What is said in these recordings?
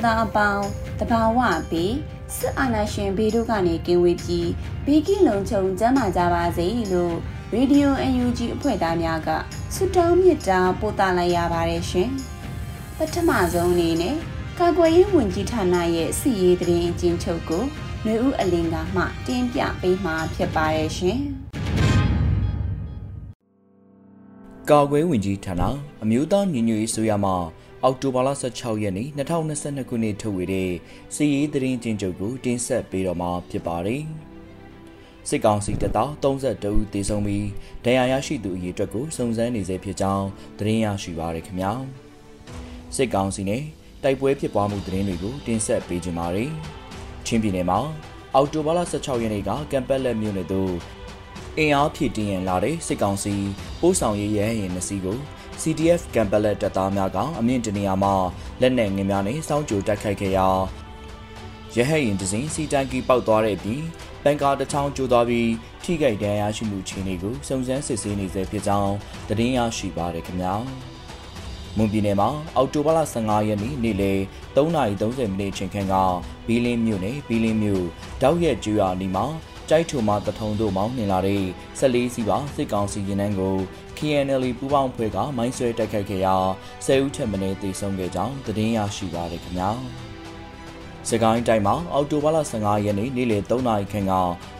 သူနိုင်ငံသားအပေါင်းတဘာဝပြီးစစ်အာဏာရှင်ဘေးတို့ကနေကင်းဝေးပြီးဘေးကင်းလုံခြုံကျန်းမာကြပါစေလို့ရေဒီယို UNG အဖွဲ့သားများကဆုတောင်းမေတ္တာပို့သလိုက်ရပါတယ်ရှင်။ပထမဆုံးအနေနဲ့ကာကွယ်ရေးဝန်ကြီးဌာနရဲ့စီရေးတရင်အကျဉ်းချုပ်ကိုຫນွေဦးအလင်ကမှတင်ပြပေးမှာဖြစ်ပါတယ်ရှင်။ကာကွယ်ဝင်ကြီးဌာနအမျိုးသားညီညွတ်ရေးဆိုရမှာ အောက်တိုဘာလ16ရက်နေ့2022ခုနှစ်ထုတ်ဝေတဲ့စီရေးသတင်းကျဉ်းချုပ်ကိုတင်ဆက်ပေးတော့မှာဖြစ်ပါတယ်။စစ်ကောင်စီတပ်သား32ဦးသေဆုံးပြီးဒဏ်ရာရရှိသူအရေအတွက်ကိုစုံစမ်းနေဆဲဖြစ်ကြောင်းသတင်းရရှိပါရခင်ဗျာ။စစ်ကောင်စီနဲ့တိုက်ပွဲဖြစ်ပွားမှုသတင်းတွေကိုတင်ဆက်ပေးကြပါမယ်။ချင်းပြည်နယ်မှာအောက်တိုဘာလ16ရက်နေ့ကကမ်ပက်လက်မြို့နယ်သို့အင်အားဖြည့်တင်းရန်လာတဲ့စစ်ကောင်စီပို့ဆောင်ရေးရဲရင်နှစီကို CDF ကမ်ပလက်တပ်သားများကအမြင့်တနေရာမှာလက်နက်ငယ်များနဲ့စောင်းကြိုတိုက်ခိုက်ခဲ့ရာရဟတ်ရင်ဒဇင်းစီတန်ကီပောက်သွားတဲ့အပြင်ပန်ကာတချောင်းကျိုးသွားပြီးထိခိုက်ဒဏ်ရာရှိမှုခြေအနေကိုစုံစမ်းစစ်ဆေးနေဆဲဖြစ်ကြောင်းသတင်းရရှိပါရခင်ဗျာမွန်ပြည်နယ်မှာအောက်တိုဘာလ15ရက်နေ့နေ့လယ်3:30မိနစ်ချိန်ခန့်ကဘီလင်းမြို့နယ်ဘီလင်းမြို့တောက်ရက်ကျွာနီမှာကြိုက်ထုံမှတထုံတို့မောင်းနှင်လာတဲ့14စီးပါစစ်ကောင်စီရင်နှန်းကို KNL ပူးပေါင်းဖွဲ့ကမိုင်းဆွဲတိုက်ခိုက်ခဲ့ရာဆယ်ဦးထက်မနည်းသေဆုံးခဲ့ကြောင်းသတင်းရရှိပါရခင်ဗျာစကိုင်းတိုင်းမှာအော်တိုဘာလ15ရက်နေ့နေ့လယ်3နာရီခန့်က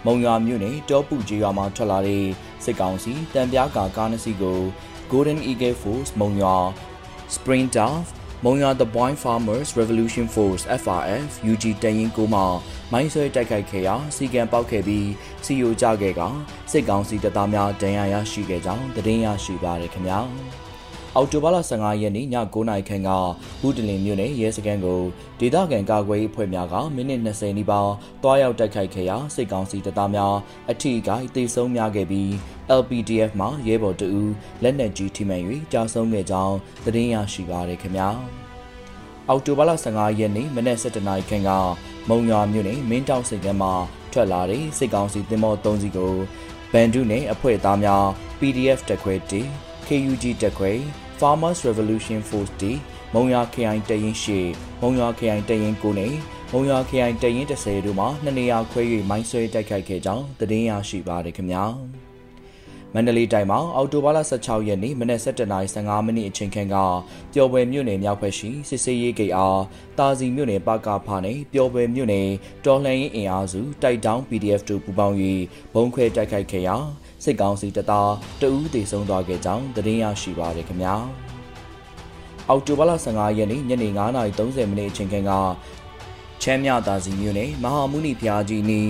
မုံရွာမြို့နယ်တောပူကျေးရွာမှာထွက်လာတဲ့စစ်ကောင်စီတံပြားကာကားနှစ်စီးကို Golden Eagle Force မုံရွာ Spring Dove မုံရွာ The Boy Farmers Revolution Force FRF UG တရင်ကိုမှမိုင်းဆွဲတိုက်ခိုက်ခဲ့ရာစီကံပေါက်ခဲ့ပြီးစီယိုကြခဲ့ကစစ်ကောင်စီတပ်သားများဒဏ်ရာရရှိခဲ့ကြောင်းသတင်းရရှိပါရခင်ဗျာ အော်တိုဘာလ15ရက်နေ့ည9:00နာရီခန့်ကဘူးတလင်မြို့နယ်ရဲစခန်းကိုဒေသခံကာကွယ်ရေးအဖွဲ့များကမိနစ်20နီးပါးတွားရောက်တိုက်ခိုက်ခဲ့ရာစစ်ကောင်စီတပ်သားများအထိအခိုက်သေဆုံးများခဲ့ပြီး LPDF မှရဲဘော်တအူလက်နက်ကြီးထိမှန်၍ကြာဆုံးခဲ့ကြောင်းသတင်းရရှိပါရခင်ဗျာအောက်တိုဘာလ15ရက်နေ့မနက်7:00နာရီခန့်ကမုံရွာမြို့နယ်မင်းတောင်စိတ်ကမ်းမှာထွက်လာတဲ့စစ်ကောင်စီတင်မော၃စီးကိုဗန်ဒုနဲ့အဖွဲ့သားများ PDF တက်ခွဲတီ KUG တက်ခွဲ Farmers Revolution Force တီမုံရွာ KI တရင်ရှိမုံရွာ KI တရင်ကိုနဲ့မုံရွာ KI တရင်30တို့မှာနှစ်နေရာခွဲ၍မိုင်းဆွဲတိုက်ခိုက်ခဲ့ကြောင်းသတင်းရရှိပါတယ်ခင်ဗျာ။ မန္တလေးတိုင်းမှာအော်တိုဘားလ16ရက်နေ့မနက်7:15မိနစ်အချိန်ခန့်ကပျော်ပွဲမြို့နယ်မြောက်ဘက်ရှိစစ်စေးရေးဂိတ်အားတာစီမြို့နယ်ပကဖာနဲ့ပျော်ပွဲမြို့နယ်တော်လှန်ရေးအင်အားစုတိုက်တောင်း PDF တို့ပူးပေါင်း၍ဘုံခွဲတိုက်ခိုက်ခဲ့ရာစစ်ကောင်စီတပ်သားတအူးသေဆုံးသွားခဲ့ကြောင်းသတင်းရရှိပါရခင်ဗျာအောက်တိုဘားလ15ရက်နေ့ညနေ9:30မိနစ်အချိန်ခန့်ကချမ်းမြသာစီမြို့နယ်မဟာမုနိဖျားကြီးနီ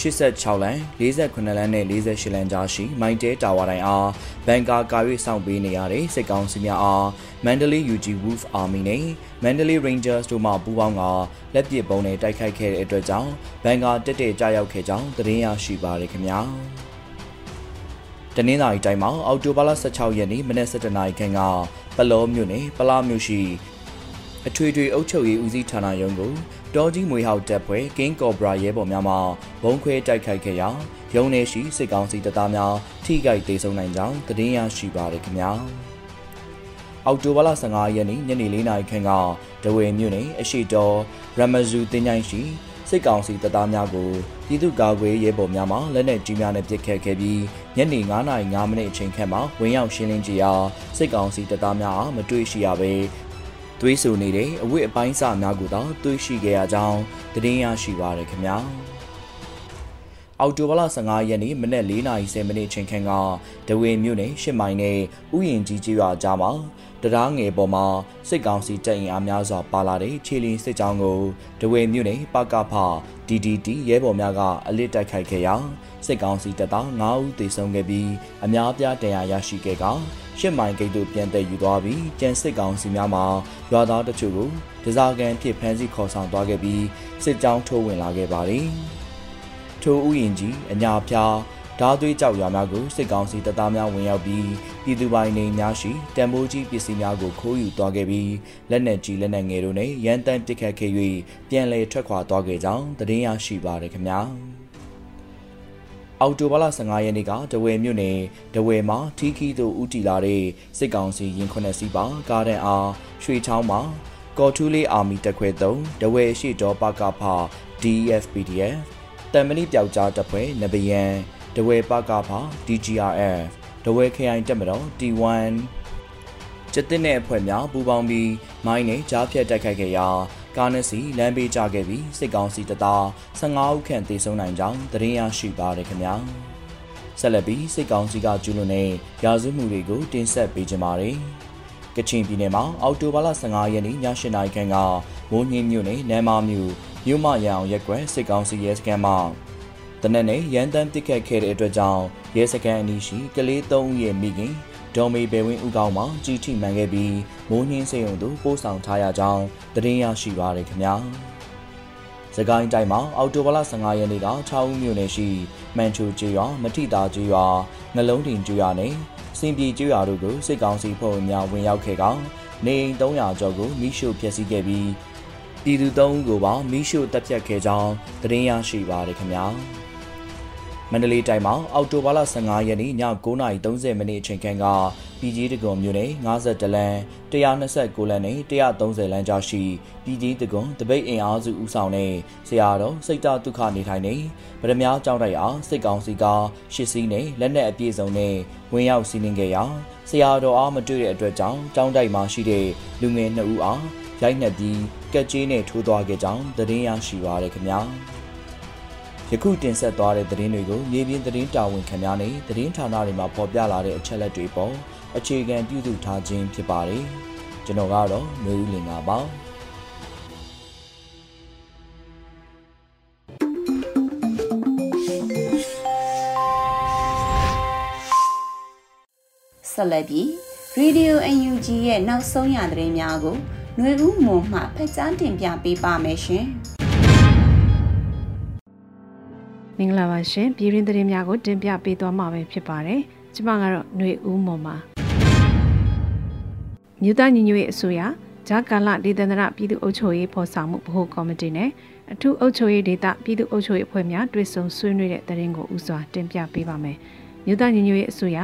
86လမ်း48လမ်းနဲ့48လမ်းကြားရှိမိုင်းတဲတာဝါတိုင်းအားဘန်ကာကာ၍စောင့်ပေးနေရတဲ့စစ်ကောင်စီများအားမန္တလေး UG Wolf Army နဲ့မန္တလေး Rangers တို့မှပူးပေါင်းကလက်ပစ်ပုံးနဲ့တိုက်ခိုက်ခဲ့တဲ့အတွက်ကြောင့်ဘန်ကာတက်တဲ့ကြားရောက်ခဲ့ကြောင်းသတင်းရရှိပါရခင်ဗျာတနင်္လာရီတိုင်းမှာအော်တိုဘာလ16ရက်နေ့မနက်7:00နာရီခန့်ကပလောမြို့နယ်ပလာမြို့ရှိအထွေထွေအုပ်ချုပ်ရေးဦးစီးဌာနရုံးကို တောကြီးမွေဟောက်တပ်ဖွဲ့ကင်းကော်ဘရာရဲဘော်များမှဘုံခွဲတိုက်ခိုက်ခဲ့ရာရုံးနေရှိစစ်ကောင်စီတပ်သားများထိခိုက်ဒေဆုံးနိုင်ကြောင်းသတင်းရရှိပါရခင်ဗျာအောက်တိုဘာလ15ရက်နေ့ညနေ4:00နာရီခန့်ကဒဝေမြို့နယ်အရှိတော်ရမဇူတင်ញိုင်းရှိစစ်ကောင်စီတပ်သားများကိုပြည်သူ့ကာကွယ်ရေးပေါ်များမှလက်နက်ကြီးများနဲ့ပစ်ခတ်ခဲ့ပြီးညနေ9:05မိနစ်အချိန်ခန့်မှာဝင်ရောက်ရှင်းလင်းကြရာစစ်ကောင်စီတပ်သားများအားမတွေ့ရှိရဘဲ သွေးဆူနေတဲ့အဝတ်အပိုင်းစများကိုသာတွေ့ရှိခဲ့ရကြောင်းသတင်းရရှိပါရခင်ဗျာအော်တိုဘလ15ရက်နေ့မနက်4:30မိနစ်ချိန်ခန့်ကဒဝေမြို့နယ်ရှစ်မိုင်နယ်ဥယျင်ကြီးကြီးရွာကြားမှာတရားငယ်ပေါ်မှာစစ်ကောင်စီတပ်ရင်အားများစွာပါလာတဲ့ခြေလင်းစစ်ကြောင်းကိုဒဝေမြို့နယ်ပကဖ DDT ရဲဘော်များကအလစ်တိုက်ခိုက်ခဲ့ရာစစ်ကောင်စီတပ်သား9ဦးသေဆုံးခဲ့ပြီးအများအပြားတရားရရှိခဲ့က ရှစ်မိုင်ဂိတ်တို့ပြန်တည်ယူသွားပြီးကျန်စစ်ကောင်စီများမှာရွာသားတချို့ကိုဒဇာကန်ဖြစ်ဖမ်းဆီးခေါ်ဆောင်သွားခဲ့ပြီးစစ်ကြောင်းထိုးဝင်လာခဲ့ပါတယ်။ထိုဥယျင်ကြီးအညာဖျားဓာသွေးကြောက်ရွာများကိုစစ်ကောင်စီတပ်သားများဝင်ရောက်ပြီးပြည်သူပိုင်နေများရှိတံမိုးကြီးပစ္စည်းများကိုခိုးယူသွားခဲ့ပြီးလက်နက်ကြီးလက်နက်ငယ်တို့နဲ့ရန်တမ်းပစ်ခတ်ခဲ့၍ပြန်လည်ထွက်ခွာသွားခဲ့ကြောင်းသတင်းရရှိပါရခင်ဗျာ အော်တိုဘာလ15ရက်နေ့ကတဝယ်မြို့နယ်တဝယ်မှာထီခီတို့ဦးတည်လာတဲ့စစ်ကောင်စီရင်ခွန်းစီပါကားတန်အားရွှေချောင်းမှာကော်ထူးလေးအာမီတက်ခွဲ3တဝယ်ရှိတော်ပကဖ DFPDF တမ်မဏိပျောက်ကြားတပ်ဖွဲ့နဘယံတဝဲပကဖ DGRF တဝဲခရိုင်တက်မတော် T1 ကျတဲ့တဲ့အဖွဲ့များပူးပေါင်းပြီးမိုင်းနဲ့ကြားဖြတ်တိုက်ခိုက်ခဲ့ရာ ကားနဲ့စီလမ်းပေးကြခဲ့ပြီးစစ်ကောင်စီတပ်သား15ဦးခန့်သေဆုံးနိုင်ကြောင်းသတင်းရရှိပါတယ်ခင်ဗျာဆက်လက်ပြီးစစ်ကောင်စီကကျူးလွန်တဲ့ရာဇဝမှုတွေကိုတင်ဆက်ပေးကြပါမယ်ကချင်ပြည်နယ်မှာအောက်တိုဘာလ15ရက်နေ့ည8:00နာရီခန့်ကမိုးညင်းမြို့နယ်နမ်းမမြို့မြို့မရအောင်ရက်ကွယ်စစ်ကောင်စီရဲစခန်းမှာတနက်နေ့ရန်တမ်းပစ်ခတ်ခဲ့တဲ့အတွက်ကြောင့်ရဲစခန်းအနီးရှိကလေး၃ဦးရဲ့မိခင် ဒေါ်မေဘယ်ဝင်းဦးကောင်းမှာကြီးထိမှန်ခဲ့ပြီးမိုးနှင်းစေုံသို့ပို့ဆောင်ထားရကြောင်းသတင်းရရှိပါရခင်ဗျာ။စကိုင်းတိုင်းမှာအော်တိုဘလ15ရက်နေ့က6ဦးမြို့နယ်ရှိမန်ချူကျွော်မထိတာကျွော်ငလုံးတင်ကျွော်နဲ့စင်ပြေကျွော်တို့ကိုစစ်ကောင်စီဖွဲ့ဝင်များဝင်ရောက်ခဲ့ကောင်နေအိမ်300ကျော်ကိုမိရှို့ဖျက်ဆီးခဲ့ပြီးပြည်သူ3ဦးကိုပါမိရှို့တပ်ဖြတ်ခဲ့ကြောင်းသတင်းရရှိပါရခင်ဗျာ။ မန္တလေးတိုင်းမှာအောက်တိုဘာလ15ရက်နေ့ည9:30မိနစ်အချိန်ခန့်ကပြည်ကြီးတကွန်မြို့နယ်52လမ်း129လမ်းနဲ့130လမ်းကြားရှိပြည်ကြီးတကွန်တပိတ်အင်အားစုဦးဆောင်တဲ့ဆရာတော်စိတ်တဒုက္ခနေထိုင်နေဗရမ ्या ကြောင်းတိုက်အားစစ်ကောင်စီကရှစ်စီးနဲ့လက်နက်အပြည့်စုံနဲ့ဝင်ရောက်စီးနင်းခဲ့ရာဆရာတော်အားမတွေ့တဲ့အတွက်ကြောင့်ကြောင်းတိုက်မှာရှိတဲ့လူငယ်2ဦးအားရိုက်နှက်ပြီးကက်ကြီးနဲ့ထိုးသွားခဲ့ကြောင်းသတင်းရရှိပါရခင်ဗျာ။ ယခုတင်ဆက်သွားတဲ့သတင်းတွေကိုမြေပြင်သတင်းတာဝန်ခံများနဲ့သတင်းဌာနတွေမှာဖော်ပြလာတဲ့အချက်အလက်တွေပေါ်အခြေခံပြုစုထားခြင်းဖြစ်ပါတယ်။ကျွန်တော်ကတော့မျိုးဦးလင်ပါပါ။ဆက်လက်ပြီး Radio UNG ရဲ့နောက်ဆုံးရသတင်းများကိုຫນွေဦးမွန်မှဖက်ကြားတင်ပြပေးပါမယ်ရှင်။ မင်္ဂလာပါရှင်ပြည်ရင်းသတင်းများကိုတင်ပြပေးသွားမှာပဲဖြစ်ပါတယ်ကျမကတော့ຫນွေဦးမော်ပါမြို့သားညီညွတ်ရေးအစိုးရဂျာကာလဒေသန္တရပြည်သူ့အုပ်ချုပ်ရေးဖော်ဆောင်မှုဗဟိုကော်မတီနဲ့အထူးအုပ်ချုပ်ရေးဒေသပြည်သူ့အုပ်ချုပ်ရေးအဖွဲ့များတွဲဆုံဆွေးနွေးတဲ့သတင်းကိုဥစွာတင်ပြပေးပါမယ်မြို့သားညီညွတ်ရေးအစိုးရ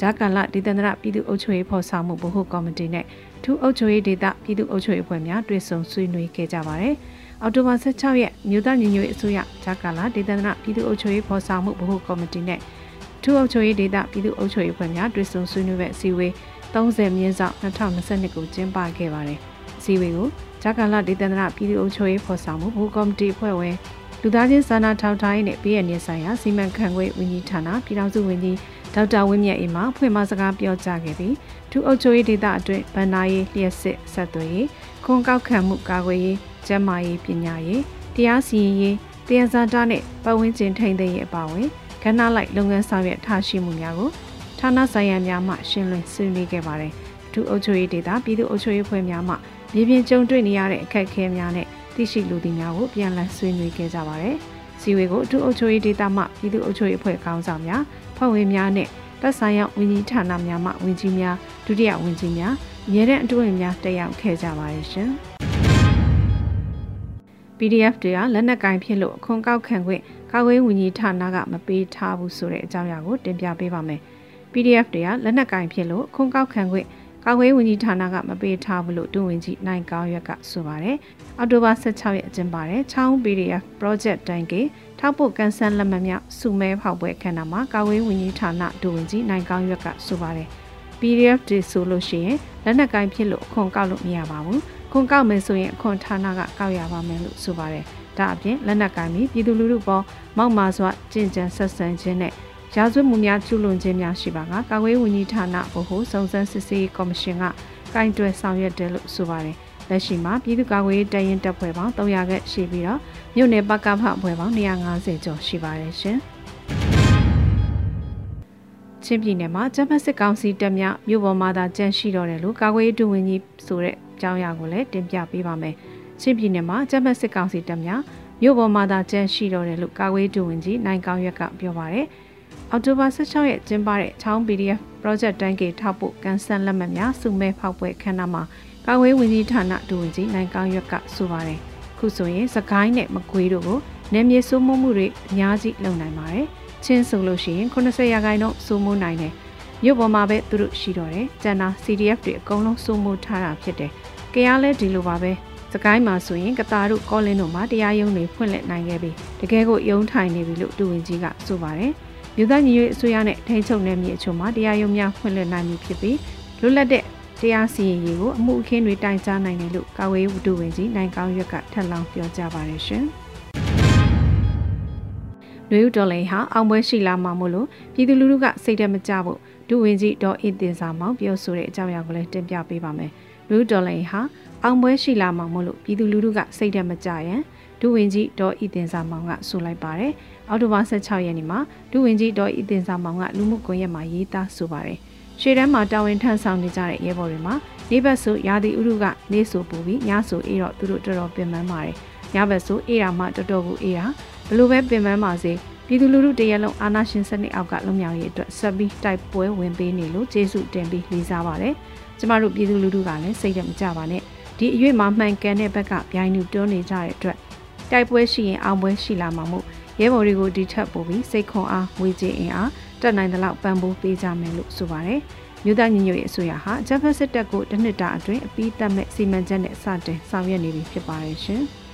ဂျာကာလဒေသန္တရပြည်သူ့အုပ်ချုပ်ရေးဖော်ဆောင်မှုဗဟိုကော်မတီနဲ့ထူးအုပ်ချုပ်ရေးဒေသပြည်သူ့အုပ်ချုပ်ရေးအဖွဲ့များတွဲဆုံဆွေးနွေးခဲ့ကြပါတယ်။ အော်တိုဘာ16ရက်မြို့သားညီညွတ်ရေးအစိုးရဂျာကာလာဒေသနာပြည်သူ့အုပ်ချုပ်ရေးဖော်ဆောင်မှုဗဟိုကော်မတီနဲ့ထူးအုပ်ချုပ်ရေးဒေသပြည်သူ့အုပ်ချုပ်ရေးဖွဲ့များတွဲဆုံဆွေးနွေးမဲ့အစည်းအဝေး30မြင်းဆောင်2022ကိုကျင်းပခဲ့ပါတယ်။အစည်းအဝေးကိုဂျာကာလာဒေသနာပြည်သူ့အုပ်ချုပ်ရေးဖော်ဆောင်မှုဗဟိုကော်မတီဖွဲ့ဝင်လူသားချင်းစာနာထောက်ထားရေးနဲ့ပြည်ရနေဆိုင်ရာစီမံခန့်ခွဲဝန်ကြီးဌာနပြည်ထောင်စုဝန်ကြီးဒေါက်တာဝင်းမြတ်အေးမှဖွင့်မစကားပြောကြားခဲ့ပြီးထူးအုပ်ချုပ်ရေးဒေသအတွင်းဗန္နာရေးလျှက်စစ်ဆက်သွယ်ရေးခွန်ကောက်ခံမှုကာကွယ်ရေး ကျန်းမာရေးပညာရေးတရားစီရင်ရေးတရားစာတနဲ့ပတ်ဝန်းကျင်ထိန်းသိမ်းရေးအပါအဝင်ကဏ္ဍလိုက်လုပ်ငန်းဆောင်ရွက်ထားရှိမှုများကိုဌာနဆိုင်ရာများမှရှင်းလင်းဆွေးနွေးခဲ့ပါတယ်။ဒုအုပ်ချုပ်ရေးဒေသပြည်သူ့အုပ်ချုပ်ရေးဖွဲ့များမှမြေပြင်ကြုံတွေ့နေရတဲ့အခက်အခဲများနဲ့သိရှိလူသိများကိုပြန်လည်ဆွေးနွေးခဲ့ကြပါတယ်။စီဝေကိုဒုအုပ်ချုပ်ရေးဒေသမှပြည်သူ့အုပ်ချုပ်ရေးအဖွဲ့ခေါင်းဆောင်များဖွဲ့ဝင်များနဲ့သက်ဆိုင်ရာဝန်ကြီးဌာနများမှဝန်ကြီးများဒုတိယဝန်ကြီးများအမြဲတမ်းအတွင်းများတက်ရောက်ခဲ့ကြပါတယ်ရှင်။ PDF တွေကလက်နက်ကင်ဖြစ်လို့အခွန်ကောက်ခံခွင့်ကာကွယ်ဝင်ကြီးဌာနကမပေးထားဘူးဆိုတဲ့အကြောင်းအရာကိုတင်ပြပေးပါမယ်။ PDF တွေကလက်နက်ကင်ဖြစ်လို့အခွန်ကောက်ခံခွင့်ကာကွယ်ဝန်ကြီးဌာနကမပေးထားဘူးလို့ဒုဝန်ကြီးနိုင်ကောင်းရွက်ကဆိုပါတယ်အောက်တိုဘာ16ရက်အကျင်းပါတယ်ချောင်း PDF project တိုင်ကေထောက်ဖို့ကန်ဆယ်လက်မှတ်များစုမဲဖောက်ပွဲခန္ဓာမှာကာကွယ်ဝန်ကြီးဌာနဒုဝန်ကြီးနိုင်ကောင်းရွက်ကဆိုပါတယ် PDF တွေဆိုလို့ရှိရင်လက်နက်ကိုင်းဖြစ်လို့အခွန်ကောက်လို့မရပါဘူး ခွန်ကောက်မယ်ဆိုရင်အခွန်ဌာနကကောက်ရပါမယ်လို့ဆိုပါတယ်ဒါအပြင်လက်နက်ကိုင်းပြီးပြည်သူလူထုပေါ်မောက်မာစွာကြင်ကြံဆက်ဆံခြင်းနဲ့ရာဇဝတ်မှုများကျူးလွန်ခြင်းများရှိပါကကာကွယ်ဝန်ကြီးဌာနဗဟိုစုံစမ်းစစ်ဆေးကော်မရှင်ကကင်တွယ်ဆောင်ရွက်တယ်လို့ဆိုပါတယ်လက်ရှိမှာပြည်သူ့ကာကွယ်ရေးတရင်တပ်ဖွဲ့ပေါင်း300ခန့်ရှိပြီးတော့မြို့နယ်ပကဖအဖွဲ့ပေါင်း150ကျော်ရှိပါတယ်ရှင်ချင်းပြည်နယ်မှာဂျမတ်စစ်ကောင်စီတပ်များမြို့ပေါ်မှာသာကြန့်ရှိတော့တယ်လို့ကာကွယ်ရေးဒုဝန်ကြီးဆိုတဲ့ အကြောင်းအရာကိုလည်းတင်ပြပေးပါမယ်။ချင်းပြည်နယ်မှာဂျမတ်စစ်ကောင်စီတပ်များမြို့ပေါ်မှာသာကြန့်ရှိတော့တယ်လို့ကာကွယ်ရေးဒုဝန်ကြီးနိုင်ကောင်းရွက်ကပြောပါရယ်။အောက်တိုဘာ16ရက်ကျင်းပတဲ့ချောင်း PDF project တိုင်းကေထောက်ဖို့ကန်ဆယ်လက်မှတ်များစုမဲဖောက်ပွဲခန်းနာမှာကာကွယ်ဝင်ကြီးဌာနဒုဝန်ကြီးနိုင်ကောင်းရွက်ကဆိုပါတယ်။ခုဆိုရင်စကိုင်းနဲ့မကွေးတို့ကိုနယ်မြေစိုးမိုးမှုတွေအများကြီးလုပ်နိုင်ပါတယ်။ချင်းဆိုလို့ရှိရင်80ရာခိုင်နှုန်းစိုးမိုးနိုင်တယ်မြို့ပေါ်မှာပဲသူတို့ရှိတော့တယ်ကျန်တာ CDF တွေအကုန်လုံးစိုးမိုးထားတာဖြစ်တယ် ကြရလဲဒီလိုပါပဲစကိုင်းမှာဆိုရင်ကတာတို့ကောလင်းတို့မှာတရားရုံးတွေဖွင့်လှစ်နိုင်ခဲ့ပြီတကယ်ကိုယုံထိုင်နေပြီလို့တူဝင်ကြီးကဆိုပါတယ်မြို့သားညီရွေးအစိုးရနဲ့ထိန်းချုပ်နယ်မြေအချို့မှာတရားရုံးများဖွင့်လှစ်နိုင်ပြီဖြစ်ပြီးလွတ်လပ်တဲ့တရားစီရင်ရေးကိုအမှုအခင်းတွေတိုင်ကြားနိုင်တယ်လို့ကာဝေးဝတ္ထုဝင်ကြီးနိုင်ကောင်းရွက်ကထပ်လောင်းပြောကြားပါတယ်ရှင်။နွေဦးတော်လိန်ဟာအောင်ပွဲရှိလာမှာမို့လို့ပြည်သူလူထုကစိတ်တမကြဖို့ဒုဝန်ကြီးဒေါ်အင်းတင်စာမောင်ပြောဆိုတဲ့အကြောင်းအရာကိုလည်းတင်ပြပေးပါမယ်။ နွေဦးတော်လိန်ဟာအောင်ပွဲရှိလာမှာမို့လို့ပြည်သူလူထုကစိတ်တမကြရန်ဒုဝန်ကြီးဒေါ်အီတင်စာမောင်ကဆိုလိုက်ပါတယ်။အောက်တိုဘာ16ရက်နေ့မှာဒုဝန်ကြီးဒေါ်အီတင်စာမောင်ကလူမှုကွန်ရက်မှာရေးသားဆိုပါတယ်။ရှေ့တန်းမှာတာဝန်ထမ်းဆောင်နေကြတဲ့ရဲဘော်တွေမှာနေဘက်ဆိုရာသီဥတုကနေဆိုပူပြီးညဆိုအေးတော့သူတို့တော်တော်ပင်ပန်းပါတယ်။ညဘက်ဆိုအေးတာမှတော်တော်ကိုအေးတာဘလို့ပဲပင်ပန်းပါစေပြည်သူလူထုတရက်လုံးအာဏာရှင်စနစ်အောက်ကလွတ်မြောက်ရေးအတွက်ဆက်ပြီးတိုက်ပွဲဝင်ပေးနေလို့ကျေးဇူးတင်ပြီးလေးစားပါတယ်။ ကျမတို့ပြည်သူလူထုကလည်းစိတ်တမကြပါနဲ့။ဒီအရွေ့မှာမှန်ကန်တဲ့ဘက်ကပြိုင်သူတွန်းနေကြတဲ့အတွက်တိုက်ပွဲရှိရင်အောင်ပွဲရှိလာမှာမို့ရဲဘော်တွေကိုဒီထက်ပိုပြီးစိတ်ခွန်အားဝေခြင်းအင်အားတက်နိုင်တဲ့လောက်ပံ့ပိုးပေးကြမယ်လို့ဆိုပါတယ်။မြို့သားညီညွတ်ရေးအစိုးရဟာဂျပန်စစ်တပ်ကိုတစ်နှစ်တာအတွင်းအပြီးသတ်မဲ့စီမံချက်နဲ့စတင်ဆောင်ရွက်နေပြီဖြစ်ပါတယ်ရှင်။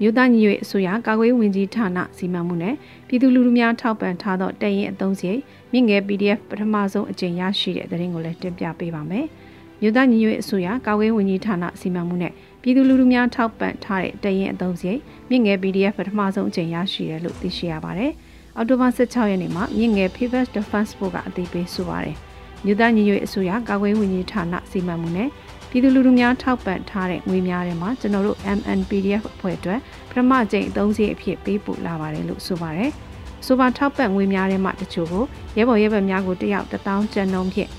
မြို့သားညီရွေအစိုးရကာကွယ်ဝင်ကြီးဌာနစီမံမှုနဲ့ပြည်သူလူထုများထောက်ပံ့ထားသောတရင်အသုံးစရိတ်မြင့်ငယ် PDF ပထမဆုံးအကြိမ်ရရှိတဲ့သတင်းကိုလည်းတင်ပြပေးပါမယ်။မြို့သားညီရွေအစိုးရကာကွယ်ဝင်ကြီးဌာနစီမံမှုနဲ့ပြည်သူလူထုများထောက်ပံ့ထားတဲ့တရင်အသုံးစရိတ်မြင့်ငယ် PDF ပထမဆုံးအကြိမ်ရရှိတယ်လို့သိရှိရပါတယ်။အောက်တိုဘာ16ရက်နေ့မှာမြင့်ငယ် Pivot Defense ဘုတ်ကအသိပေးဆိုပါတယ်။မြို့သားညီရွေအစိုးရကာကွယ်ဝင်ကြီးဌာနစီမံမှုနဲ့ ပြည်သူလူထုများထောက်ပံ့ထားတဲ့ငွေများထဲမှာကျွန်တော်တို့ MNPDF အဖွဲ့အတွက်ပထမကြိမ်အသုံးစရိတ်အဖြစ်ပေးပို့လာပါတယ်လို့ဆိုပါတယ်။ဆိုပါထောက်ပံ့ငွေများထဲမှာတချို့ကိုရဲဘော်ရဲဘက်များကိုတယောက်1000ကျန်နှုန်းဖြင့်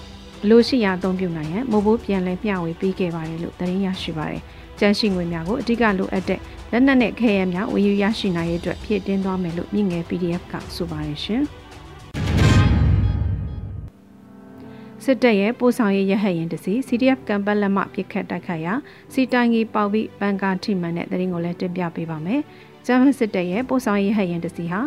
လိုရှိရာအသုံးပြုနိုင်ရန်မိုးဘိုးပြန်လည်မျှဝေပေးခဲ့ပါတယ်လို့သတင်းရရှိပါတယ်။ကျန်းရှိငွေများကိုအဓိကလိုအပ်တဲ့လက်နက်နဲ့ခဲယမ်းများဝယ်ယူရရှိနိုင်ရေးအတွက်ဖြည့်တင်းသွားမယ်လို့မြင့်ငယ် PDF ကဆိုပါတယ်ရှင်။ စစ်တပ်ရဲ့ပို့ဆောင်ရေးရဟတ်ရင်တစီ CDF ကံပတ်လက်မှပြစ်ခတ်တိုက်ခိုက်ရာစီတိုင်ကြီးပေါပြီးဘန်ကာထိမှန်တဲ့တရင်ကိုလည်းတင်ပြပေးပါမယ်။ဂျမန်စစ်တပ်ရဲ့ပို့ဆောင်ရေးရဟတ်ရင်တစီဟာ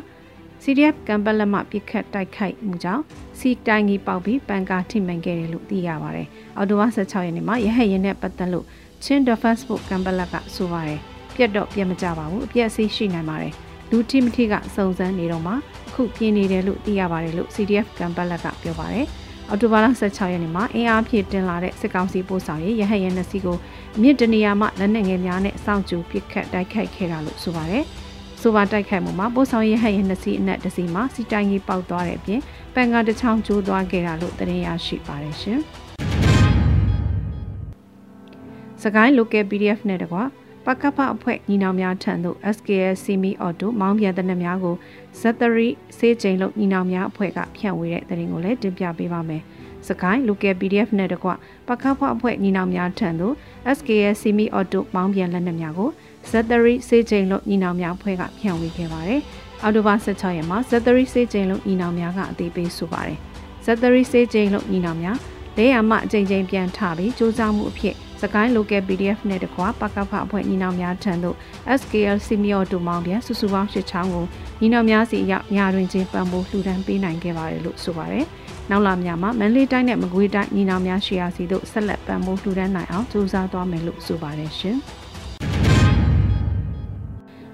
CDF ကံပတ်လက်မှပြစ်ခတ်တိုက်ခိုက်မှုကြောင့်စီတိုင်ကြီးပေါပြီးဘန်ကာထိမှန်ခဲ့တယ်လို့သိရပါတယ်။အော်တိုဝါ16ရက်နေ့မှာရဟတ်ရင်နဲ့ပတ်သက်လို့ချင်း Defense Force ကံပတ်လက်ကဆိုပါတယ်။ပြတ်တော့ပြတ်မကြပါဘူး။အပြည့်အစည်းရှိနိုင်ပါတယ်။လူတိမတိကစုံစမ်းနေတော့မှအခုပြင်းနေတယ်လို့သိရပါတယ်လို့ CDF ကံပတ်လက်ကပြောပါတယ်။ အော်တိုဘာလ16ရက်နေ့မှာအင်အားဖြည့်တင်လာတဲ့စစ်ကောင်စီပို့ဆောင်ရေးရဟတ်ရဲနှစ်စီးကိုမြစ်တနေရာမှလက်နက်ငယ်များနဲ့စောင့်ကြိုပစ်ခတ်တိုက်ခိုက်ခဲ့တာလို့ဆိုပါတယ်။ဆိုပါတိုက်ခိုက်မှုမှာပို့ဆောင်ရေးဟတ်ရဲနှစ်စီးအနက်တစ်စီးမှာစီတိုင်ကြီးပေါက်သွားတဲ့အပြင်ပန်ကားတစ်ချောင်းကျိုးသွားခဲ့တာလို့သတင်းရရှိပါတယ်ရှင်။စကိုင်း local PDF နဲ့တကွာ ပကပအဖွဲ့ညီနောင်များထံသို့ SKS Semi Auto မောင်းပြန်တဲ့နှများကိုဇက်သရီစေးချိန်လုံးညီနောင်များအဖွဲ့ကဖြန့်ဝေတဲ့တဲ့ရင်ကိုလည်းတင်ပြပေးပါမယ်။စကိုင်း local PDF နဲ့တကွပကပအဖွဲ့ညီနောင်များထံသို့ SKS Semi Auto မောင်းပြန်လက်နှများကိုဇက်သရီစေးချိန်လုံးညီနောင်များအဖွဲ့ကဖြန့်ဝေခဲ့ပါတယ်။အော်တိုဘာ16ရက်မှာဇက်သရီစေးချိန်လုံးညီနောင်များကအသေးပေးဆိုပါတယ်။ဇက်သရီစေးချိန်လုံးညီနောင်များလဲရမအကြိမ်ကြိမ်ပြန်ထပြီးစူးစမ်းမှုအဖြစ် စကိုင်း local PDF နဲ့တကွာပကဖအဖွဲ့ညီနောင်များထံသို့ SKL စီမီယိုတူမောင်ပြန်စုစုပေါင်း၈ချောင်းကိုညီနောင်များစီရောက်ညာတွင်ချင်းပံ့ပိုးလှူဒန်းပေးနိုင်ခဲ့ပါတယ်လို့ဆိုပါတယ်။နောက်လာများမှာမန္တလေးတိုင်းနဲ့မကွေးတိုင်းညီနောင်များရှိရာစီတို့ဆက်လက်ပံ့ပိုးလှူဒန်းနိုင်အောင်ကြိုးစားသွားမယ်လို့ဆိုပါတယ်ရှင်။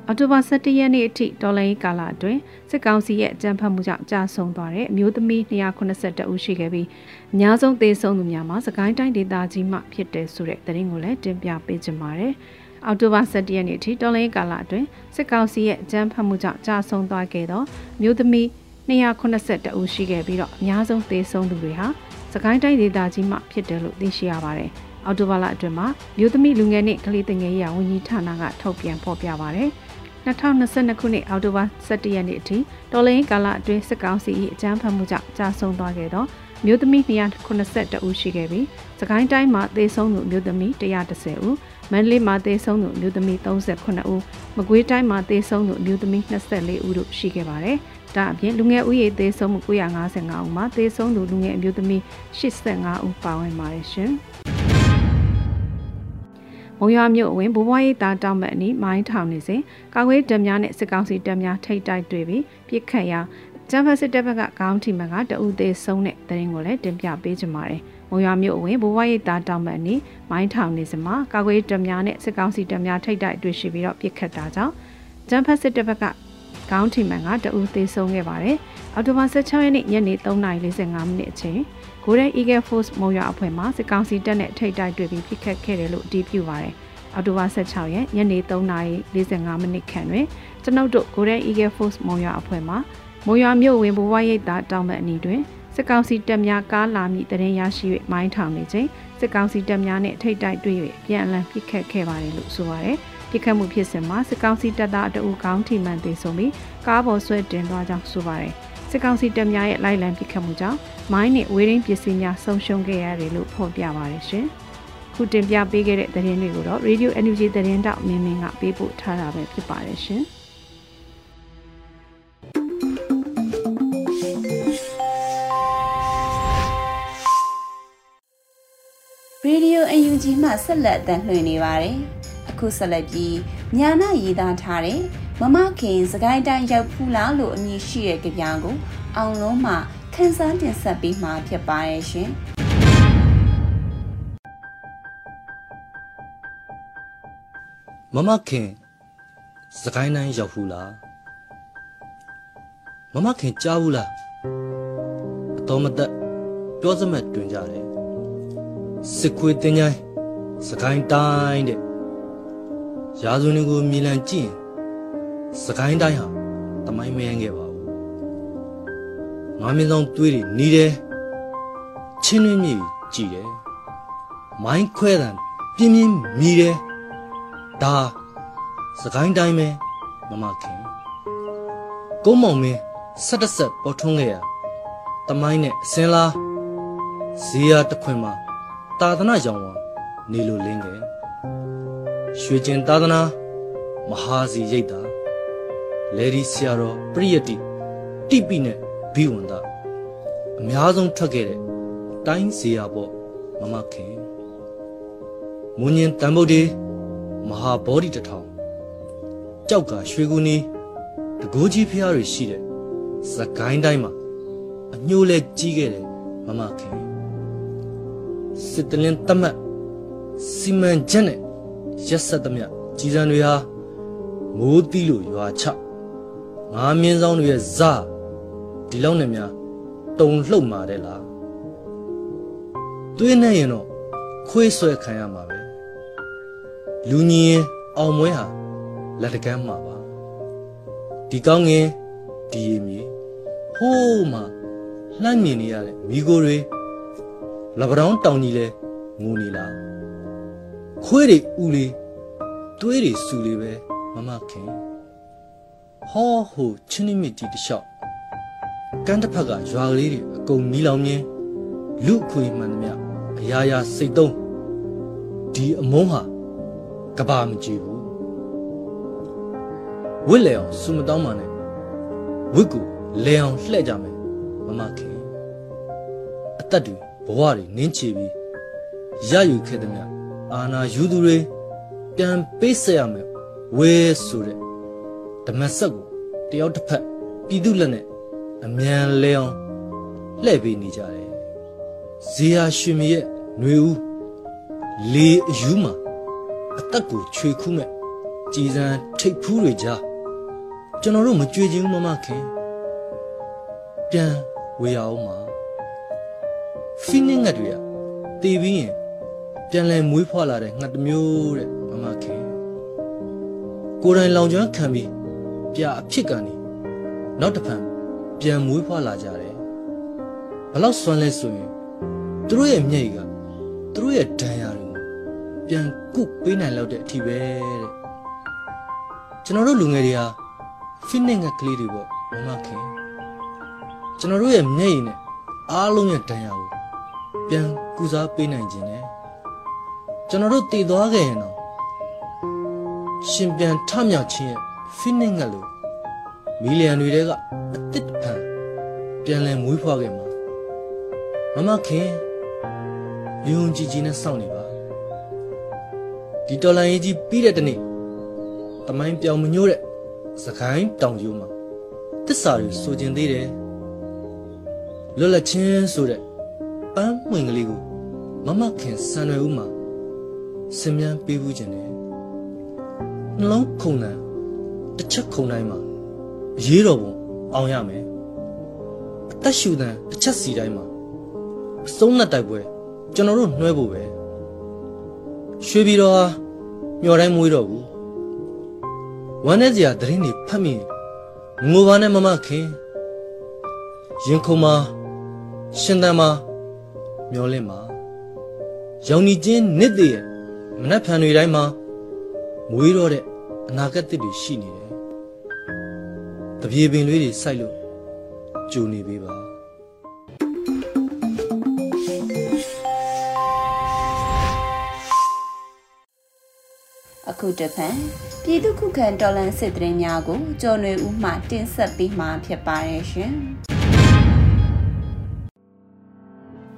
အော်တိုဘာ17ရက်နေ့အထိဒေါ်လာရေးကာလအတွင်းစစ်ကောင်စီရဲ့အကြမ်းဖက်မှုကြောင့်ကြာဆုံးသွားတဲ့အမျိုးသမီး282ဦးရှိခဲ့ပြီးအများဆုံးသေဆုံးသူများမှာစကိုင်းတိုင်းဒေသကြီးမှဖြစ်တယ်ဆိုတဲ့သတင်းကိုလည်းတင်ပြပေးကြပါမယ်။အော်တိုဘာ17ရက်နေ့အထိဒေါ်လာရေးကာလအတွင်းစစ်ကောင်စီရဲ့အကြမ်းဖက်မှုကြောင့်ကြာဆုံးသွားခဲ့သောမျိုးသမီး282ဦးရှိခဲ့ပြီးတော့အများဆုံးသေဆုံးသူတွေဟာစကိုင်းတိုင်းဒေသကြီးမှဖြစ်တယ်လို့သိရှိရပါတယ်။အော်တိုဘာလအတွင်းမှာမြို့သမီလူငယ်နှင့်ကလေးငယ်ရေးဝန်ကြီးဌာနကထုတ်ပြန်ဖော်ပြပါရတယ်။ 2022ခုနှစ်အောက်တိုဘာ17ရက်နေ့အထိတော်လိုင်းကာလအတွင်းစစ်ကောင်စီ၏အကြမ်းဖက်မှုကြောင့်ကြာဆုံးသွားခဲ့သောမြို့သမီး282ဦးရှိခဲ့ပြီးစကိုင်းတိုင်းမှာသေဆုံးသူမြို့သမီး130ဦးမန္တလေးမှာသေဆုံးသူမြို့သမီး38ဦးမကွေးတိုင်းမှာသေဆုံးသူမြို့သမီး24ဦးတို့ရှိခဲ့ပါတယ်။ဒါအပြင်လူငယ်ဦးရေသေဆုံးမှု955ဦးမှာသေဆုံးသူလူငယ်အမျိုးသမီး85ဦးပါဝင်ပါတယ်ရှင်။ မုံရွာမြို့အဝင်ဘိုးဘွားရေးသားတောင်းမဲ့အနီးမိုင်းထောင်နေစဉ်ကာကွယ်တပ်များနဲ့စစ်ကောင်စီတပ်များထိတ်တိုက်တွေ့ပြီးပြစ်ခတ်ရာကျန်းဖတ်စစ်တပ်ဘက်ကခေါင်းထိမှန်ကတအူသေးဆုံးတဲ့တရင်ကိုလည်းတင်ပြပေးကြပါမယ်။မုံရွာမြို့အဝင်ဘိုးဘွားရေးသားတောင်းမဲ့အနီးမိုင်းထောင်နေစဉ်မှာကာကွယ်တပ်များနဲ့စစ်ကောင်စီတပ်များထိတ်တိုက်တွေ့ရှိပြီးတော့ပြစ်ခတ်တာကြောင့်ကျန်းဖတ်စစ်တပ်ဘက်ကခေါင်းထိမှန်ကတအူသေးဆုံးခဲ့ပါတယ်။အော်တိုဘာ16ရက်နေ့ညနေ3:45မိနစ်အချိန် Golden Eagle Force မုံရွာအဖွဲ့မှစစ်ကောင်စီတပ်နဲ့ထိတ်တိုက်တွေ့ပြီးဖိခတ်ခဲ့တယ်လို့အတည်ပြုပါတယ်။အော်တိုဘာ16ရက်ညနေ3:45မိနစ်ခန့်တွင်ကျွန်ုပ်တို့ Golden Eagle Force မုံရွာအဖွဲ့မှမုံရွာမြို့ဝင်ဘဝရိပ်သာတောင်ဘက်အနီးတွင်စစ်ကောင်စီတပ်များကားလာမည့်တရင်ရရှိ၍မိုင်းထောင်နေချိန်စစ်ကောင်စီတပ်များနှင့်ထိတ်တိုက်တွေ့၍ပြန်အလံဖိခတ်ခဲ့ပါတယ်လို့ဆိုပါတယ်။ဖိခတ်မှုဖြစ်စဉ်မှာစစ်ကောင်စီတပ်သားအတအူကောင်းထိမှန်သေးဆုံးပြီးကားပေါ်ဆွဲတင်သွားကြောင်းဆိုပါတယ်။ စစ်ကောင်စီတပ်များရဲ့လိုက်လံပစ်ခတ်မှုကြောင့်မိုင်းနဲ့ဝေးရင်းပစ္စည်းများဆုံးရှုံးခဲ့ရတယ်လို့ဖော်ပြပါရရှင်။ခုတင်ပြပေးခဲ့တဲ့သတင်းတွေကိုတော့ Radio Energy သတင်းတောက်မင်းမင်းကပေးပို့ထားတာပဲဖြစ်ပါတယ်ရှင်။ Radio UNG မှဆက်လက်အသံလွှင့်နေပါတယ်။အခုဆက်လက်ပြီးညာနာရည်သားထားတဲ့ မမခင်စကိုင်းတိုင်းရောက်ဖူးလားလို့အမည်ရှိတဲ့ကြပြားကို အောင်လုံးမှခန်းစားတင်ဆက်ပေးမှာဖြစ်ပါရဲ့ရှင်မမခင်စကိုင်းတိုင်းရောက်ဖူးလားမမခင်ကြားဘူးလားအတော်မသက်ပြောစမဲ့တွင်ကြတယ်စစ်ခွေးတင်းချိုင်းစကိုင်းတိုင်းတဲ့ရာဇဝင်ကိုမြေလံကြည့်ရင် စကိုင်းတိုင်းဟာတမိုင်းမယန်းခဲ့ပါဘူးငါးမြင်းဆောင်သွေးတွေနီးတယ်ချင်းတွင်းမြေကြည်တယ်မိုင်းခွဲတံပြင်းပြင်းမြည်တယ်ဒါစကိုင်းတိုင်းပဲမမခင်ကုန်းမောင်မင်းဆက်တဆက်ပေါ်ထွန်းခဲ့ရတမိုင်းနဲ့အစင်းလားဇေယျတခွင်မှာတာသနာရောင်ဝါနေလိုလင်းခဲ့ရွှေကျင်သာသနာမဟာစီရိတ်တာ လေဒီဆရာတော်ပရိယတိတိပိနဲ့ဘိဝန္ဒအများဆုံးထွက်ခဲ့တဲ့တိုင်းဇေယပေါ့မမခင်မွန်ញင်တန်ဗုဒ္ဓေမဟာဘောဓိတထောင်ကြောက်ကရွှေကူနီတကိုးကြီးဖျားတွေရှိတဲ့စကိုင်းတိုင်းမှာအညိုးလဲကြီးခဲ့တယ်မမခင်စစ်တလင်းတမတ်စီမံချက်နဲ့ရက်ဆက်သမျှကြီးစံတွေဟာမိုးတီးလို့ရွာချ ငါမြင်းဆောင်တွေရဲ့ဇာဒီလောက်နဲ့များတုံလှုပ်มาတဲ့လားသွေးနဲ့ရင်တော့ခွေးဆွဲခံရမှာပဲလူညီရင်အောင်မွဲဟာလက်တကမ်းမှာပါဒီကောင်းငင်ဒီရီမြေဟိုးမှာလှမ်းမြင်နေရတဲ့မိကိုတွေလပတောင်းတောင်ကြီးလဲငိုနေလားခွေးတွေဥလေးသွေးတွေစူလေးပဲမမခင် ဟောဟိုချင်းနိမစ်တီတလျှောက်ကန်းတစ်ဖက်ကရွာကလေးတွေအကုန်မီးလောင်မြင်လူအခွေမှန်သမျှအရာရာစိတ်သုံးဒီအမုန်းဟာကဘာမကြည့်ဘူးဝစ်လေအောင်စူမတောင်းပါနဲ့ဝစ်ကူလေအောင်လှဲ့ကြမယ်မမခင်အသက်တွေဘဝတွေနင်းချပြီးရယူခဲ့သမျှအာနာယူသူတွေပြန်ပေးဆက်ရမယ်ဝဲဆိုတဲ့ ဓမ္မဆက်ကိုတယောက်တစ်ဖက်ပြည်သူလက်နဲ့အမြန်လဲအောင်လှည့်ပေးနေကြတယ်ဇေယျရွှေမရဲ့ຫນွေဦးလေအယူမှာအသက်ကိုချွေခူးမဲ့ကြည်စံထိတ်ဖူးတွေကြားကျွန်တော်တို့မကြွေချင်းမမခင်ပြန်ဝေရအောင်မှာဖိနင်းငတ်တွေကတည်ပြီးရင်ပြန်လဲမွေးဖွားလာတဲ့ငှက်တစ်မျိုးတဲ့မမခင်ကိုယ်တိုင်လောင်ကျွမ်းခံပြီး ပြအဖြစ်ကနေနောက်တစ်ဖန်ပြန်မွေးဖွားလာကြတယ်ဘလောက်စွမ်းလဲဆိုရင်သူတို့ရဲ့မျက်ရည်ကသူတို့ရဲ့ဒဏ်ရာတွေကိုပြန်ကုပေးနိုင်လောက်တဲ့အထိပဲတဲ့ကျွန်တော်တို့လူငယ်တွေဟာဖိနစ်ငက်ကလေးတွေပေါ့မမခင်ကျွန်တော်တို့ရဲ့မျက်ရည်နဲ့အားလုံးရဲ့ဒဏ်ရာကိုပြန်ကုစားပေးနိုင်ခြင်းနဲ့ကျွန်တော်တို့တည်သွားခဲ့ရင်တော့ရှင်ပြန်ထမြောက်ခြင်းရဲ့ ဖိနစ်ငက်လို့မီလီယံတွေကအစ်စ်ဖန်ပြန်လည်မွေးဖွားခဲ့မှာမမခင်ယုံကြည်ကြည်နဲ့စောင့်နေပါဒီတော်လိုင်းကြီးပြီးတဲ့တနေ့တမိုင်းပြောင်မညို့တဲ့စကိုင်းတောင်ကျိုးမှာတစ္ဆာတွေဆိုကျင်သေးတယ်လွတ်လပ်ချင်းဆိုတဲ့ပန်းမှွင်ကလေးကိုမမခင်စံရွယ်ဦးမှာစင်မြန်းပေးဘူးခြင်းနဲ့နှလုံးခုန်တန် တစ်ချက်ခုန်တိုင်းမှာအရေးတော်ပုံအောင်ရမယ်အသက်ရှူတန်တစ်ချက်စီတိုင်းမှာအစုံးနဲ့တိုက်ပွဲကျွန်တော်တို့နှွဲဖို့ပဲရွှေပြည်တော်ဟာမျောတိုင်းမွေးတော့ဘူးဝမ်းနဲ့စရာသတင်းတွေဖတ်မိငိုပါနဲ့မမခင်ရင်ခုံမှာရှင်တန်မှာမျောလင့်မှာရောင်နီချင်းနစ်တဲ့မနှက်ဖန်တွေတိုင်းမှာမွေးတော့တဲ့ အနာဂတ်တစ်တွေရှိနေတယ်တပြေပင်လေးတွေစိုက်လို့ကြိုနေပေးပါအခုတဖန်ပြည်သူခုခံတော်လှန်စစ်တရင်များကိုကျော်နေဦးမှတင်ဆက်ပေးမှာဖြစ်ပါတယ်ရှင်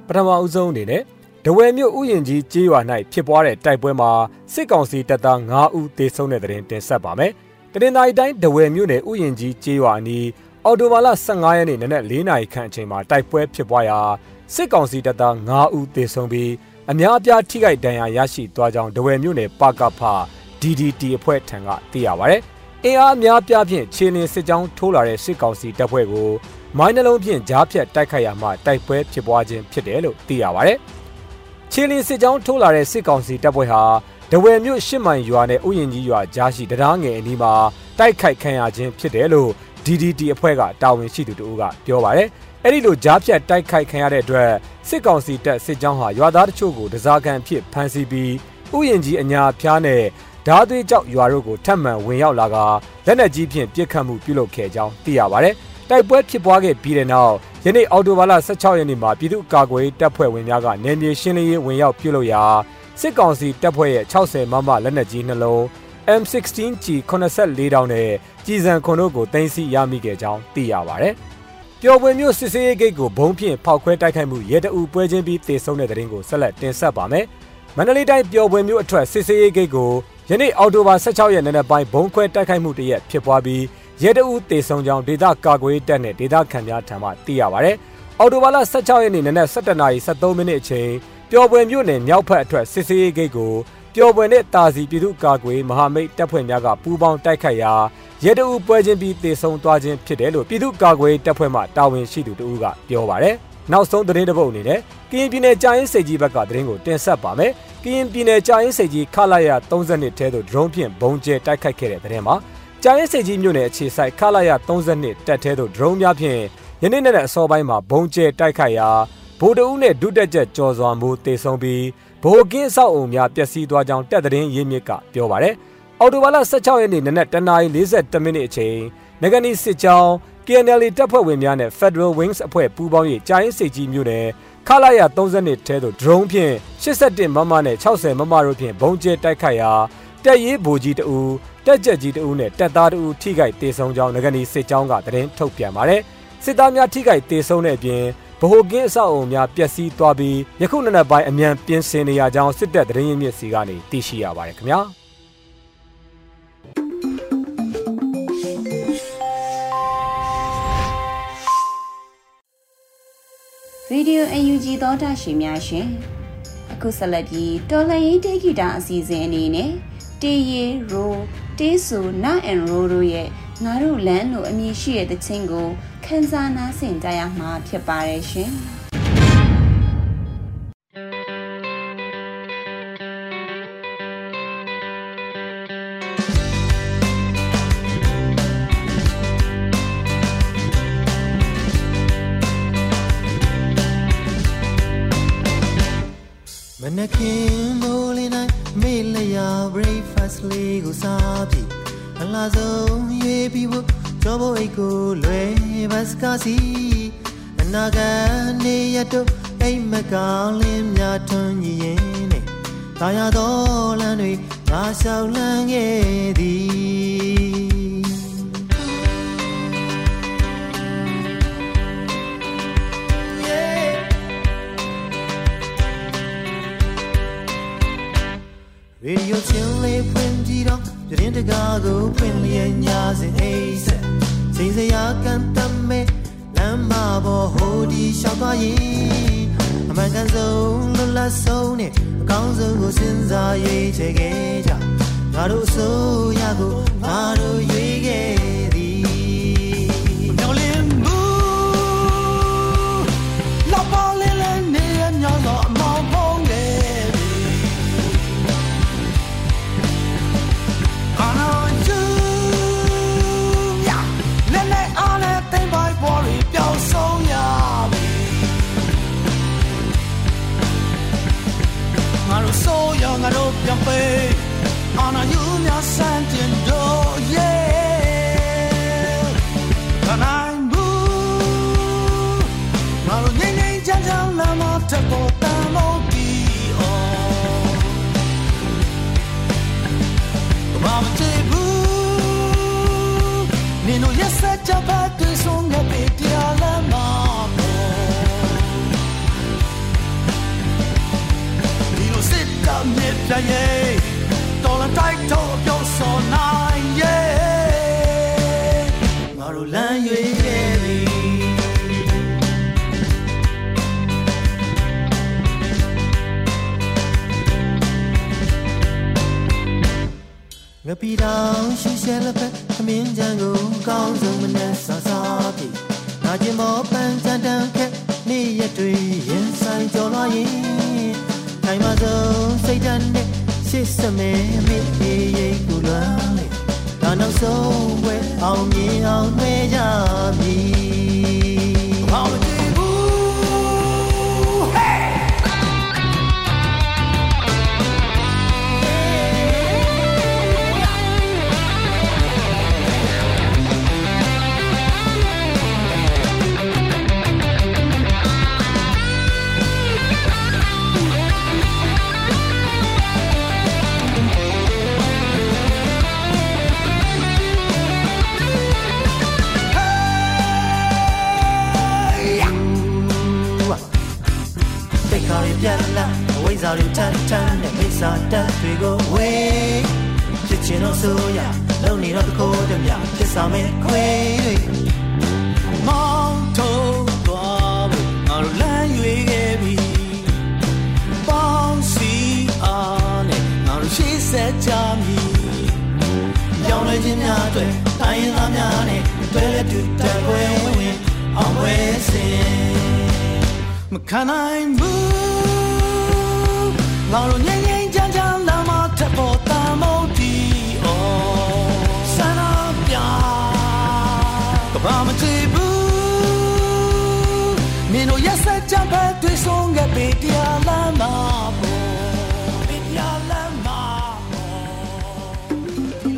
ပထမအဦးဆုံးအနေနဲ့ ဒဝယ်မြို့ဥယျာဉ်ကြီးကြေးရွာ၌ဖြစ်ပွားတဲ့တိုက်ပွဲမှာစစ်ကောင်စီတပ်သား9ဦးသေဆုံးတဲ့တဲ့တင်တင်ဆက်ပါမယ်။တရင်တိုင်းတိုင်းဒဝယ်မြို့နယ်ဥယျာဉ်ကြီးကြေးရွာအနီးအော်တိုဘာလ15ရက်နေ့နနက်4နာရီခန့်အချိန်မှာတိုက်ပွဲဖြစ်ပွားရာစစ်ကောင်စီတပ်သား9ဦးသေဆုံးပြီးအများအပြားထိခိုက်ဒဏ်ရာရရှိသွားကြောင်းဒဝယ်မြို့နယ်ပကဖ DDT အဖွဲ့ထံကသိရပါဗျ။အင်အားများပြားဖြင့်ခြေလင်းစစ်ကြောင်းထိုးလာတဲ့စစ်ကောင်စီတပ်ဖွဲ့ကိုမိုင်းနှလုံးဖြင့်ကြားဖြတ်တိုက်ခိုက်ရမှတိုက်ပွဲဖြစ်ပွားခြင်းဖြစ်တယ်လို့သိရပါဗျ။ ခြေလင်းစစ်ကြောင်းထိုးလာတဲ့စစ်ကောင်စီတပ်ဖွဲ့ဟာဒဝယ်မြို့ရှစ်မိုင်ရွာနဲ့ဥယျာဉ်ကြီးရွာကြားရှိတရားငယ်အနီးမှာတိုက်ခိုက်ခံရခြင်းဖြစ်တယ်လို့ DDT အဖွဲ့ကတာဝန်ရှိသူတို့ကပြောပါတယ်။အဲ့ဒီလိုကြားဖြတ်တိုက်ခိုက်ခံရတဲ့အတွက်စစ်ကောင်စီတပ်စစ်ကြောင်းဟာရွာသားတချို့ကိုဒဇာကန်ဖြစ်ဖမ်းဆီးပြီးဥယျာဉ်ကြီးအညာဖျားနဲ့ဓာသွေးကြောက်ရွာတို့ကိုထပ်မံဝင်ရောက်လာကလက်နက်ကြီးဖြင့်ပစ်ခတ်မှုပြုလုပ်ခဲ့ကြောင်းသိရပါတယ်။ တိုက်ပွဲဖြစ်ပွားခဲ့ပြီးတဲ့နောက်ယနေ့အော်တိုဘာလ16ရက်နေ့မှာပြည်သူ့ကာကွယ်တပ်ဖွဲ့ဝင်များကနယ်မြေရှင်းလင်းရေးဝင်ရောက်ပြုလုပ်ရာစစ်ကောင်စီတပ်ဖွဲ့ရဲ့60မမလက်နက်ကြီးနှလုံး M16G 84တောင်းနဲ့ကြီးစံခွန်တို့ကိုတင်စီရမိခဲ့ကြောင်းသိရပါတယ်။ပျော်ပွေမျိုးစစ်စေးရေးဂိတ်ကိုဘုံဖြင့်ဖောက်ခွဲတိုက်ခိုက်မှုရဲတအူပွဲချင်းပြီးတေဆုံးတဲ့တဲ့ရင်ကိုဆက်လက်တင်ဆက်ပါမယ်။မန္တလေးတိုင်းပျော်ပွေမျိုးအထက်စစ်စေးရေးဂိတ်ကိုယနေ့အောက်တိုဘာ16ရက်နေ့နက်ပိုင်းဘုံခွဲတိုက်ခိုက်မှုတရက်ဖြစ်ပွားပြီး ရဲတအူတေဆုံးကြောင်းဒေသကာကွယ်တပ်နဲ့ဒေသခံများထံမှသိရပါဗျ။အော်တိုဘာလ16ရက်နေ့နနက်7:73မိနစ်အချိန်ပျော်ပွေမြို့နယ်မြောက်ဘက်အထက်စစ်စေးရေးဂိတ်ကိုပျော်ပွေနဲ့တာစီပြည်သူ့ကာကွယ်မဟာမိတ်တပ်ဖွဲ့များကပူးပေါင်းတိုက်ခိုက်ရာရဲတအူပွဲချင်းပြီးတေဆုံးသွားခြင်းဖြစ်တယ်လို့ပြည်သူ့ကာကွယ်တပ်ဖွဲ့မှတာဝန်ရှိသူတို့ကပြောပါဗျ။နောက်ဆုံးသတင်းတစ်ပုဒ်အနေနဲ့ကရင်ပြည်နယ်ကြာရင်စိတ်ကြီးဘက်ကသတင်းကိုတင်ဆက်ပါမယ်။ကရင်ပြည်နယ်ကြာရင်စိတ်ကြီးခလာရ32ထဲသို့ဒရုန်းဖြင့်ဘုံကျဲတိုက်ခိုက်ခဲ့တဲ့သတင်းမှာ ကြာရင်စိတ်ကြီးမြို့နယ်အခြေဆိုင်ခလာရ32တက်ထဲသို့ဒရုန်းများဖြင့်ယနေ့နေ့အစောပိုင်းမှာဘုံကျဲတိုက်ခိုက်ရာဗိုလ်တအုပ်နဲ့ဒုတက်ချက်ကျော်စွာမိုးတေဆုံးပြီးဗိုလ်ကင်းဆောက်အုံများပျက်စီးသွားကြောင်းတက်သတင်းရင်းမြစ်ကပြောပါရယ်အော်တိုဘာလ16ရက်နေ့နနက်တနာရီ42မိနစ်အချိန်နဂနီစစ်ကြောင်း KNL တပ်ဖွဲ့ဝင်များနဲ့ Federal Wings အဖွဲ့ပူးပေါင်း၍ကြာရင်စိတ်ကြီးမြို့နယ်ခလာရ32ထဲသို့ drone ဖြင့်81မမနဲ့60မမတို့ဖြင့်ဘုံကျဲတိုက်ခိုက်ရာတက်ရေးဗိုလ်ကြီးတအူ တက်ကြက်ကြီးတအူနဲ့တက်သားတအူထိခိုက်တေဆုံးကြောင်းငကနီစစ်ကြောင်းကသတင်းထုတ်ပြန်ပါတယ်စစ်သားများထိခိုက်တေဆုံးတဲ့အပြင်ဗဟိုကင်းအဆောက်အုံများပျက်စီးသွားပြီးယခုနှစ်နက်ပိုင်းအမြန်ပြင်ဆင်နေရကြောင်းစစ်တပ်သတင်းရင်းမြစ်စီကနေသိရှိရပါတယ်ခင်ဗျာရေဒီယို UNG သောတာရှင်များရှင်အခုဆက်လက်ပြီးတော်လှန်ရေးတေဂီတာအစီအစဉ်အနေနဲ့တေးရီရို တေးဆူနာအန်ရိုတို့ရဲ့ငါတို့လမ်းလို့အမည်ရှိတဲ့တခြင်းကိုခန်းစားနားဆင်ကြရမှာဖြစ်ပါတယ်ရှင်။မနခင် လေးကိုစားပြီးအလားဆုံးရွေးပြီးဖို့ကြောဖို့အိတ်ကိုလွယ်ဘတ်စကားစီအနာဂတ်နေရတော့အိမ်မကောင်းလင်းများထွန်းညီရင်နဲ့တာယာတော်လမ်းတွေငါရှောက်လန်းခဲ့သည် ရေဒီယိုချင်းလေးဖွင့်ကြည့်တော့ပြင်းတကားကိုဖွင့်လျက်ညာစဉ်အိဆက်စိတ်စရာကန်တမဲလမ်းမပေါ်ဟိုဒီလျှောက်သွားရင်အမှန်ကန်ဆုံးလွတ်လပ်ဆုံးနဲ့အကောင်းဆုံးကိုစဉ်းစားရွေးချယ်ခဲ့ကြငါတို့ဆိုရကိုငါတို့ရွေးခဲ့ ပြန်ပေး on you မြဆန်တင် sita me playe Tola tai to pyo so nai ye Ngaro lan yue ye bi ငပီတောင်ရှူရှဲလက်ဖက်သမင်းချံကိုကောင်းဆုံးမနဲ့ဆာဆာပြီငါကျင်မောပန်းချန်တန်ခက်နေ့ရက်တွေရင်ဆိုင်ကြော်လွှားရင် ထိုင်မဆုံးစိတ်ဓာတ်နဲ့ရှစ်စမဲမေးရိတ်ကိုလွမ်းလေဒါနောက်ဆုံးဝဲအောင်မြင်အောင်နှွေးကြမ အဝိဇ္ဇာတွေထန်ထန်နဲ့မိစ္ဆာတက်တွေကိုဝေးဖြစ်ချင်တော့ဆိုရလုံနေတော့တကိုးတည်းမြဖြစ်ဆောင်မဲ့ခွေတွေမောင်းထိုးသွားဖို့ငါတို့လမ်းရွေးခဲ့ပြီပေါင်းစီအားနဲ့ငါတို့ရှိဆက်ကြမည်ပြောင်းလဲခြင်းများအတွက်တိုင်းရင်းသားများနဲ့တွေ့လက်တူတက်ပွဲဝင်ဝင်အောင်ပွဲစင်မခံနိုင်ဘူး ငါတို့ငိမ့်ငိမ့်ချမ်းချမ်းလမ်းမထပ်ပေါ်တမ်းမို့ဒီအော်ဆန္ဒပြကဘာမချေဘူးမင်းတို့ရ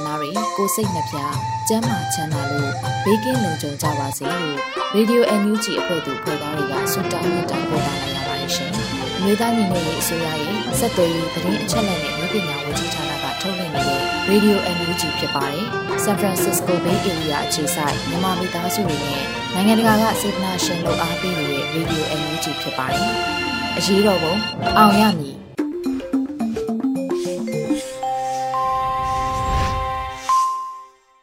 း တွေကိုစိတ်နှပြကျန်းမာချမ်းသာလို့ဘေးကင်းလုံခြုံကြပါစေလို့ Radio NUG အဖွဲ့သူဖွဲ့သားတွေကဆုတောင်းမေတ္တာပို့တာလိုက်ရပါတယ်ရှင်။မြေသားညီမတွေအစိုးရရဲ့စက်သွေးရေးသတင်းအချက်အလက်တွေပညာဝန်ကြီးဌာနကထုတ်လွှင့်နေတဲ့ Radio NUG ဖြစ်ပါတယ်။ San Francisco Bay Area အခြေစိုက်မြန်မာမိသားစုတွေနဲ့နိုင်ငံတကာကစေတနာရှင်လို့အားပေးနေတဲ့ Radio NUG ဖြစ်ပါတယ်။အရေးတော်ပုံအောင်ရမည်